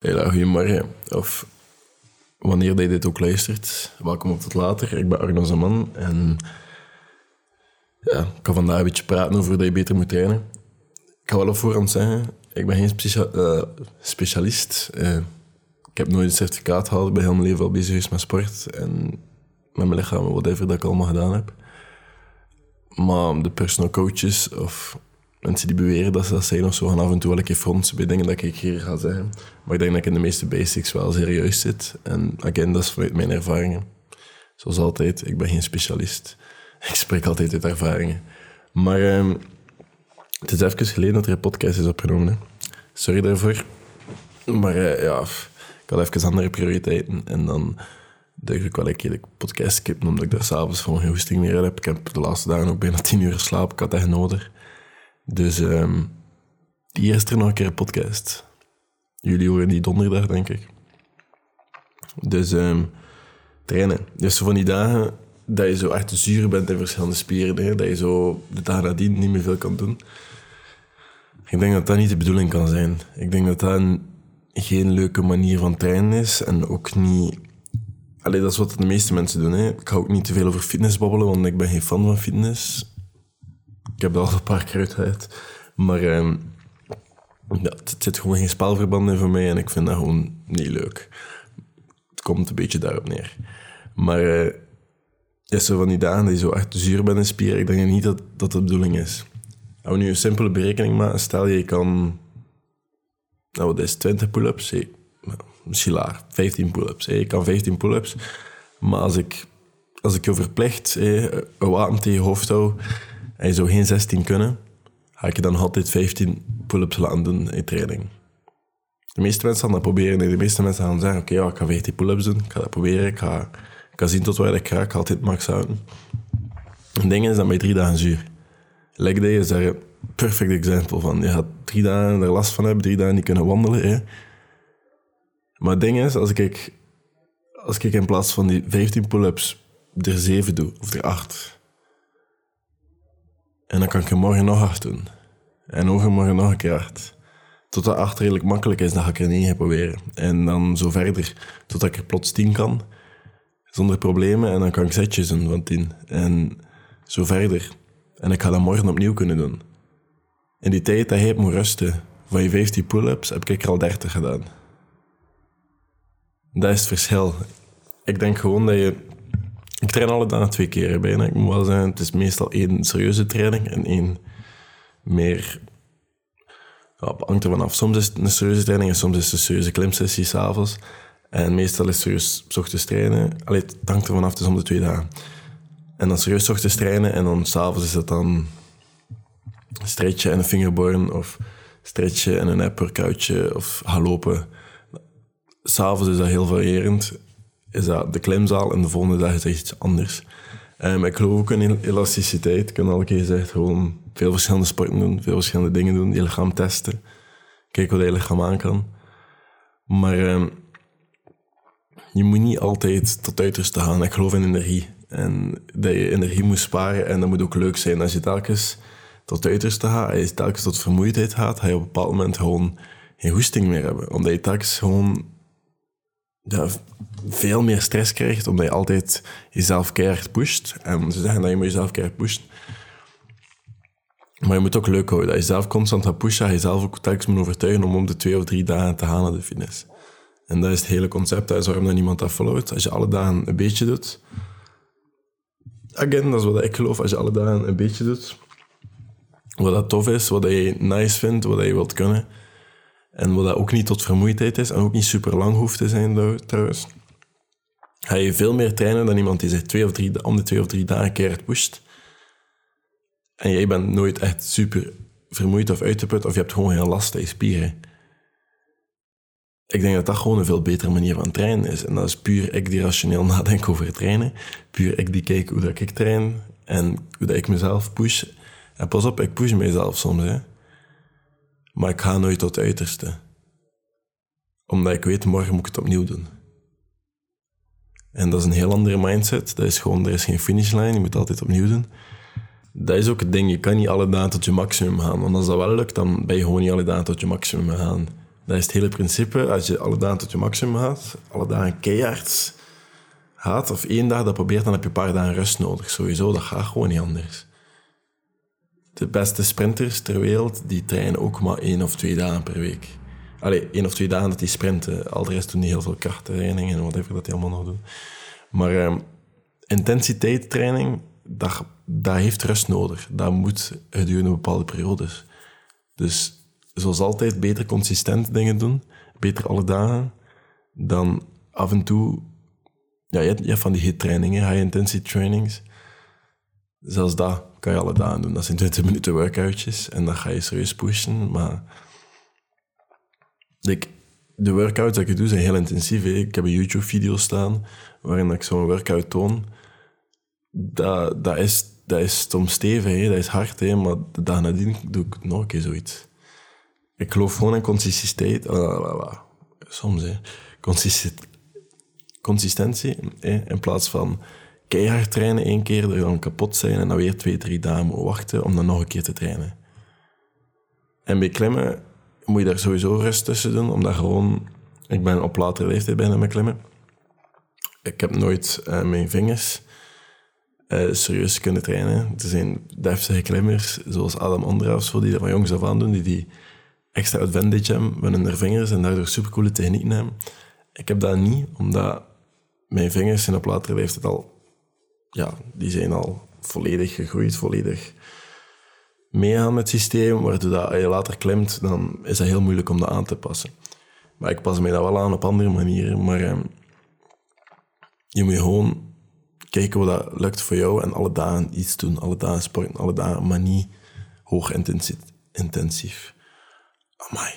Hele goedemorgen. Of wanneer je dit ook luistert. Welkom op tot later. Ik ben Arno Zaman en ja, ik ga vandaag een beetje praten over dat je beter moet trainen. Ik ga wel op voorhand zeggen, ik ben geen uh, specialist. Uh, ik heb nooit een certificaat gehaald. Ik ben heel mijn leven al bezig geweest met sport en met mijn lichaam, whatever dat ik allemaal gedaan heb. Maar de personal coaches of mensen die beweren dat ze dat zijn of zo, gaan af en toe wel een keer fronsen bij dingen dat ik hier ga zeggen. Maar ik denk dat ik in de meeste basics wel serieus zit. En again, is vanuit mijn ervaringen. Zoals altijd, ik ben geen specialist. Ik spreek altijd uit ervaringen. Maar um, het is even geleden dat er een podcast is opgenomen. Sorry daarvoor. Maar uh, ja, ik had even andere prioriteiten. En dan denk ik wel een keer de podcast skippen, omdat ik daar s'avonds gewoon geen hoesting meer heb. Ik heb de laatste dagen ook bijna tien uur geslapen. Ik had echt nodig. Dus um, die is er nog een keer podcast. Jullie horen die donderdag, denk ik. Dus um, trainen. Dus van die dagen dat je zo echt zuur bent in verschillende spieren, hè, dat je zo de dagen nadien niet meer veel kan doen. Ik denk dat dat niet de bedoeling kan zijn. Ik denk dat dat een, geen leuke manier van trainen is en ook niet... Allee, dat is wat de meeste mensen doen. Hè. Ik ga ook niet te veel over fitness babbelen, want ik ben geen fan van fitness. Ik heb dat al een paar keer uitgehaald. Maar um, ja, het zit gewoon geen spelverband in voor mij en ik vind dat gewoon niet leuk. Het komt een beetje daarop neer. Maar uh, ja, zo van die dagen je zo echt zuur bent in spieren, ik denk niet dat dat de bedoeling is. Als we nu een simpele berekening maken, stel je kan... Nou, wat is 20 pull-ups? Hey, misschien laag, 15 pull-ups. Hey, ik kan 15 pull-ups. Maar als ik, als ik je verplicht hey, een wapen tegen je hoofd hou en je zou geen 16 kunnen, ga ik je dan altijd 15 pull-ups laten doen in training. De meeste mensen gaan dat proberen. En de meeste mensen gaan zeggen, oké, ja, ik ga 15 pull-ups doen. Ik ga dat proberen. Ik ga, ga zien tot waar ik ga. Ik ga altijd max houden. Het ding is dat bij drie dagen zuur. Leg day is daar een perfect example van. Je gaat drie dagen er last van hebben, drie dagen niet kunnen wandelen. Hè. Maar het ding is, als ik, als ik in plaats van die 15 pull-ups er 7 doe, of er 8, en dan kan ik er morgen nog hard doen. En overmorgen nog een keer hard. Totdat acht redelijk makkelijk is, dan ga ik er negen proberen. En dan zo verder, totdat ik er plots tien kan. Zonder problemen. En dan kan ik zetjes doen van tien. En zo verder. En ik ga dat morgen opnieuw kunnen doen. In die tijd dat je moet rusten van je 15 pull-ups, heb ik er al 30 gedaan. Dat is het verschil. Ik denk gewoon dat je ik train alle dagen twee keer bijna. Ik moet wel zeggen, het is meestal één serieuze training en één meer... Ja, hangt er vanaf. Soms is het een serieuze training en soms is het een serieuze klimsessie s'avonds. En meestal is serieus s ochtends trainen. Allee, het hangt er vanaf, is om de twee dagen. En dan serieus s ochtends trainen en dan s'avonds is het dan stretchen en een fingerborn of stretchen en een app workoutje of gaan lopen. S'avonds is dat heel variërend is dat de klimzaal en de volgende dag is echt iets anders. Um, ik geloof ook in elasticiteit. Ik kan al keer gezegd, gewoon veel verschillende sporten doen, veel verschillende dingen doen, je lichaam testen. Kijken wat je lichaam aan kan. Maar um, je moet niet altijd tot uiterste gaan. Ik geloof in energie. En dat je energie moet sparen en dat moet ook leuk zijn. Als je telkens tot uiterste gaat, als je telkens tot vermoeidheid gaat, ga je op een bepaald moment gewoon geen hoesting meer hebben. Omdat je telkens gewoon ja, veel meer stress krijgt, omdat je altijd jezelf keihard pusht. En ze zeggen dat je moet jezelf keihard pushen. Maar je moet ook leuk houden. Dat je zelf constant gaat pushen, dat je zelf ook telkens moet overtuigen om om de twee of drie dagen te naar de finish. En dat is het hele concept. Dat is waarom dat niemand dat followt. Als je alle dagen een beetje doet... Again, dat is wat ik geloof. Als je alle dagen een beetje doet... Wat dat tof is, wat je nice vindt, wat je wilt kunnen en wat dat ook niet tot vermoeidheid is en ook niet super lang hoeft te zijn trouwens. Ga je veel meer trainen dan iemand die zich twee of drie, om de twee of drie dagen keihard pusht. En jij bent nooit echt super vermoeid of uitgeput of je hebt gewoon heel last aan je spieren. Ik denk dat dat gewoon een veel betere manier van trainen is. En dat is puur ik die rationeel nadenk over trainen. Puur ik die kijk hoe dat ik train en hoe dat ik mezelf push. En pas op, ik push mezelf soms. Hè. Maar ik ga nooit tot het uiterste. Omdat ik weet, morgen moet ik het opnieuw doen. En dat is een heel andere mindset. Dat is gewoon, er is geen finishlijn, je moet altijd opnieuw doen. Dat is ook het ding, je kan niet alle dagen tot je maximum gaan. Want als dat wel lukt, dan ben je gewoon niet alle dagen tot je maximum gaan. Dat is het hele principe. Als je alle dagen tot je maximum gaat, alle dagen keihard gaat, of één dag dat probeert, dan heb je een paar dagen rust nodig. Sowieso, dat gaat gewoon niet anders. De beste sprinters ter wereld, die trainen ook maar één of twee dagen per week. Allee, één of twee dagen dat die sprinten. Al de rest doen die heel veel krachttraining en whatever dat die allemaal nog doen. Maar uh, intensiteitstraining, dat, dat heeft rust nodig. Dat moet gedurende bepaalde periodes. Dus zoals altijd, beter consistent dingen doen. Beter alle dagen. Dan af en toe... Ja, je hebt, van die hit-trainingen, high-intensity trainings. Zelfs dat kan je alle dagen doen. Dat zijn 20 minuten workoutjes. En dan ga je serieus pushen. Maar... De workouts dat ik doe zijn heel intensief. Ik heb een YouTube-video staan waarin ik zo'n workout toon. Dat, dat, is, dat is soms stevig, hè. dat is hard, hè. maar de dag doe ik nog een keer zoiets. Ik geloof gewoon in consistentie. Uh, soms, hè. Consistent, consistentie in plaats van keihard trainen één keer, er dan kapot zijn en dan weer twee, drie dagen wachten om dan nog een keer te trainen. En bij klimmen moet je daar sowieso rust tussen doen, omdat gewoon... Ik ben op latere leeftijd bijna met klimmen. Ik heb nooit uh, mijn vingers uh, serieus kunnen trainen. Er zijn deftige klimmers, zoals Adam Onderaafs, die dat van jongs af aan doen, die die extra advantage hebben met hun vingers en daardoor supercoole technieken hebben. Ik heb dat niet, omdat mijn vingers zijn op latere leeftijd al... Ja, die zijn al volledig gegroeid, volledig meegaan met het systeem, waardoor dat, als je later klimt, dan is dat heel moeilijk om dat aan te passen. Maar ik pas mij dat wel aan op andere manieren. Maar eh, je moet gewoon kijken wat dat lukt voor jou en alle dagen iets doen. Alle dagen sporten, alle dagen, maar niet hoog intensief. Amai.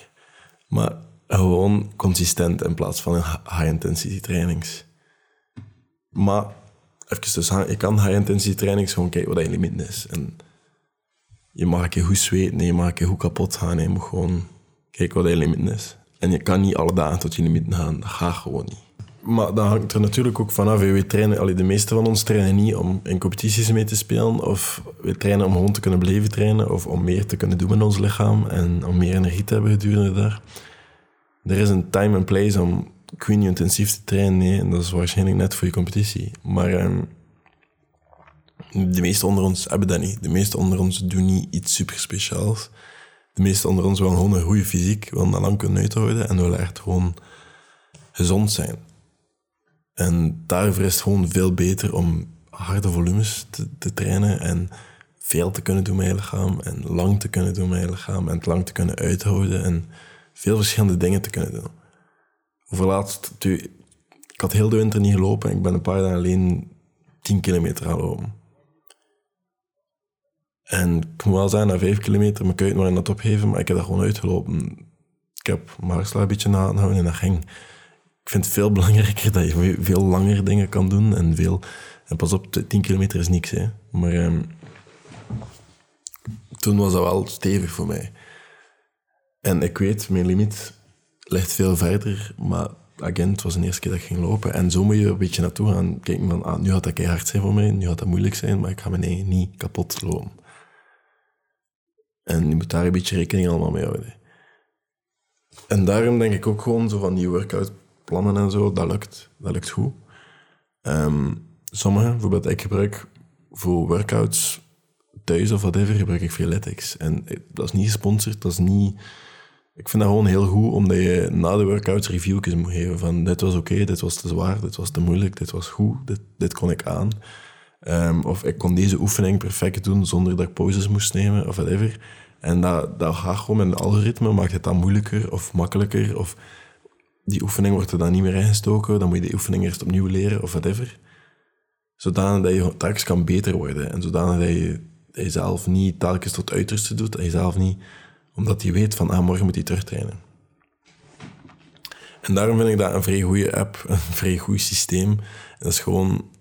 Maar gewoon consistent in plaats van high-intensity trainings. Maar, even dus, je kan high-intensity trainings gewoon kijken wat je limiet is. En je mag een keer goed zweten, je mag een keer goed kapot gaan. Je moet gewoon kijken wat je limiet is. En je kan niet alle dagen tot je limiet gaan. Dat gaat gewoon niet. Maar dat hangt er natuurlijk ook vanaf. We trainen, allee, de meeste van ons trainen niet om in competities mee te spelen. Of we trainen om gewoon te kunnen blijven trainen. Of om meer te kunnen doen met ons lichaam. En om meer energie te hebben gedurende daar. Er is een time and place om Queen intensief te trainen. Nee, dat is waarschijnlijk net voor je competitie. Maar... Ehm, de meesten onder ons hebben dat niet. De meesten onder ons doen niet iets super speciaals. De meesten onder ons willen gewoon een goede fysiek, willen dat lang kunnen uithouden en willen echt gewoon gezond zijn. En daarvoor is het gewoon veel beter om harde volumes te, te trainen en veel te kunnen doen met je lichaam en lang te kunnen doen met je lichaam en het lang te kunnen uithouden en veel verschillende dingen te kunnen doen. Over laatst, ik had heel de winter niet gelopen en ik ben een paar dagen alleen 10 kilometer gaan lopen. En ik moet wel zeggen, na vijf kilometer mijn kuiten waren net opgeven, maar ik heb dat gewoon uitgelopen. Ik heb mijn hartslag een beetje nagehouden en dat ging. Ik vind het veel belangrijker dat je veel langer dingen kan doen en veel... En pas op, 10 kilometer is niks, hè. Maar um, toen was dat wel stevig voor mij. En ik weet, mijn limiet ligt veel verder, maar again, het was de eerste keer dat ik ging lopen. En zo moet je een beetje naartoe gaan kijken van, ah, nu gaat dat keihard zijn voor mij, nu gaat dat moeilijk zijn, maar ik ga mijn niet kapot lopen. En je moet daar een beetje rekening allemaal mee houden. En daarom denk ik ook gewoon zo van die workout-plannen en zo, dat lukt, dat lukt goed. Um, sommige, bijvoorbeeld ik gebruik voor workouts thuis of whatever, gebruik ik Freeletics. En dat is niet gesponsord, dat is niet... Ik vind dat gewoon heel goed, omdat je na de workouts reviewjes moet geven van dit was oké, dit was te zwaar, dit was te moeilijk, dit was goed, dit, dit kon ik aan. Um, of ik kon deze oefening perfect doen zonder dat ik pauzes moest nemen of whatever. En dat, dat gaat gewoon met een algoritme, maakt het dan moeilijker of makkelijker. Of die oefening wordt er dan niet meer ingestoken, dan moet je die oefening eerst opnieuw leren of whatever. Zodanig dat je straks kan beter worden. En zodanig dat je, dat je zelf niet telkens tot uiterste doet. Dat je zelf niet, omdat je weet van, ah, morgen moet je terugtrainen. En daarom vind ik dat een vrij goede app, een vrij goed systeem. Dat is gewoon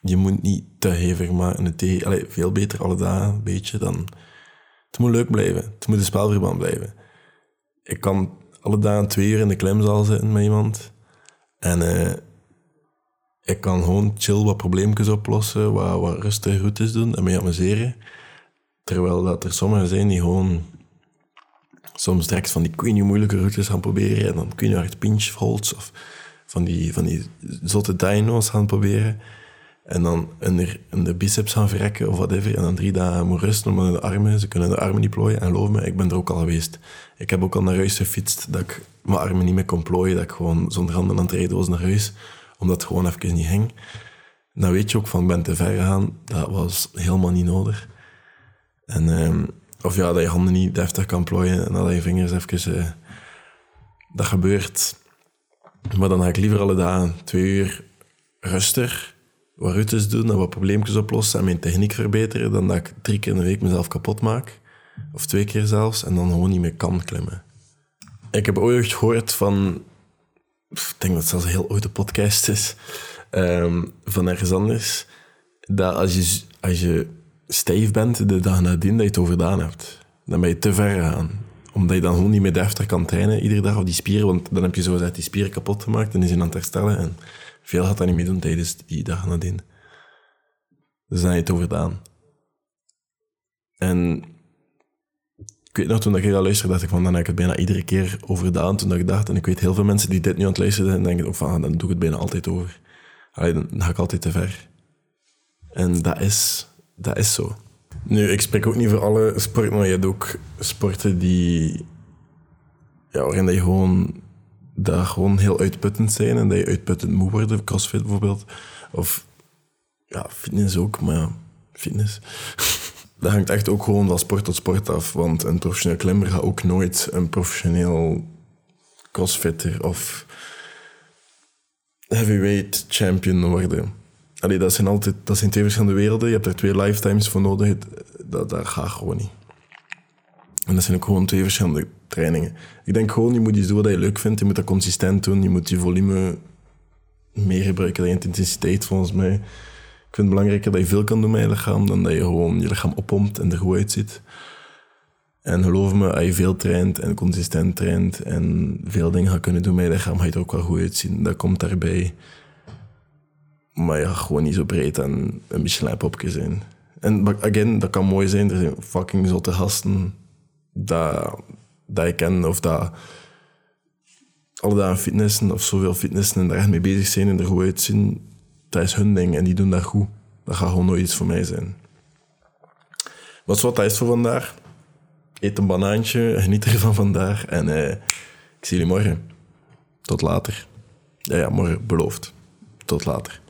je moet niet te hevig maken. Het veel beter alle dagen, een beetje. Dan, het moet leuk blijven. Het moet een spelverband blijven. Ik kan alle dagen twee uur in de klimzaal zitten met iemand. En uh, ik kan gewoon chill wat probleempjes oplossen, wat, wat rustige routes doen en mee amuseren. Terwijl dat er sommigen zijn die gewoon soms direct van die kun moeilijke routes gaan proberen. En dan kun je echt pinch holds of van die, van die zotte dyno's gaan proberen. En dan in de, biceps gaan verrekken of whatever. En dan drie dagen moet rusten om de armen. Ze kunnen de armen niet plooien. En geloof me, ik ben er ook al geweest. Ik heb ook al naar huis gefietst dat ik mijn armen niet meer kon plooien. Dat ik gewoon zonder handen aan het was naar huis. Omdat het gewoon even niet ging. Dan weet je ook van, ben te ver gegaan. Dat was helemaal niet nodig. En, ehm, of ja, dat je handen niet deftig kan plooien. En dat je vingers even... Uh, dat gebeurt. Maar dan ga ik liever alle dagen twee uur rustig wat routes doen en wat probleempjes oplossen en mijn techniek verbeteren, dan dat ik drie keer in de week mezelf kapot maak. Of twee keer zelfs, en dan gewoon niet meer kan klimmen. Ik heb ooit gehoord van, ik denk dat het zelfs een heel een podcast is, um, van ergens anders, dat als je, als je stijf bent de dag nadien, dat je het overdaan hebt. Dan ben je te ver gegaan. Omdat je dan gewoon niet meer deftig kan trainen iedere dag, of die spieren, want dan heb je zo die spieren kapot gemaakt en die zijn aan het herstellen. En veel gaat dat niet meer doen tijdens die dag nadien. Dus dan heb je het overdaan. En ik weet nog, toen ik dat luisterde, dacht ik van, dan heb ik het bijna iedere keer overdaan. Toen ik dacht, en ik weet heel veel mensen die dit nu aan het luisteren zijn, denken, van, ah, dan doe ik het bijna altijd over. Dan, ga ik altijd te ver. En dat is, dat is zo. Nu, ik spreek ook niet voor alle sporten, maar je hebt ook sporten die... Ja, waarin je gewoon dat gewoon heel uitputtend zijn en dat je uitputtend moet worden. Crossfit bijvoorbeeld. Of ja, fitness ook, maar ja, fitness. dat hangt echt ook gewoon van sport tot sport af. Want een professioneel klimmer gaat ook nooit een professioneel crossfitter of heavyweight champion worden. Allee, dat zijn altijd dat zijn twee verschillende werelden. Je hebt er twee lifetimes voor nodig. Dat, dat gaat gewoon niet. En dat zijn ook gewoon twee verschillende trainingen. Ik denk gewoon, je moet iets doen wat je leuk vindt. Je moet dat consistent doen. Je moet je volume meer gebruiken dan je intensiteit, volgens mij. Ik vind het belangrijker dat je veel kan doen met je lichaam dan dat je gewoon je lichaam oppompt en er goed uitziet. En geloof me, als je veel traint en consistent traint en veel dingen gaat kunnen doen met je lichaam, ga je er ook wel goed uitzien. Dat komt daarbij. Maar gaat gewoon niet zo breed en een beetje popje zijn. En again, dat kan mooi zijn. Er zijn fucking zotte gasten dat, dat ik ken of dat alle dagen fitnessen of zoveel fitnessen en daar echt mee bezig zijn en er goed uitzien, dat is hun ding en die doen dat goed. Dat gaat gewoon nooit iets voor mij zijn. Wat wat dat is voor vandaag? Eet een banaantje, geniet ervan vandaag en eh, ik zie jullie morgen. Tot later. Ja, ja, morgen beloofd. Tot later.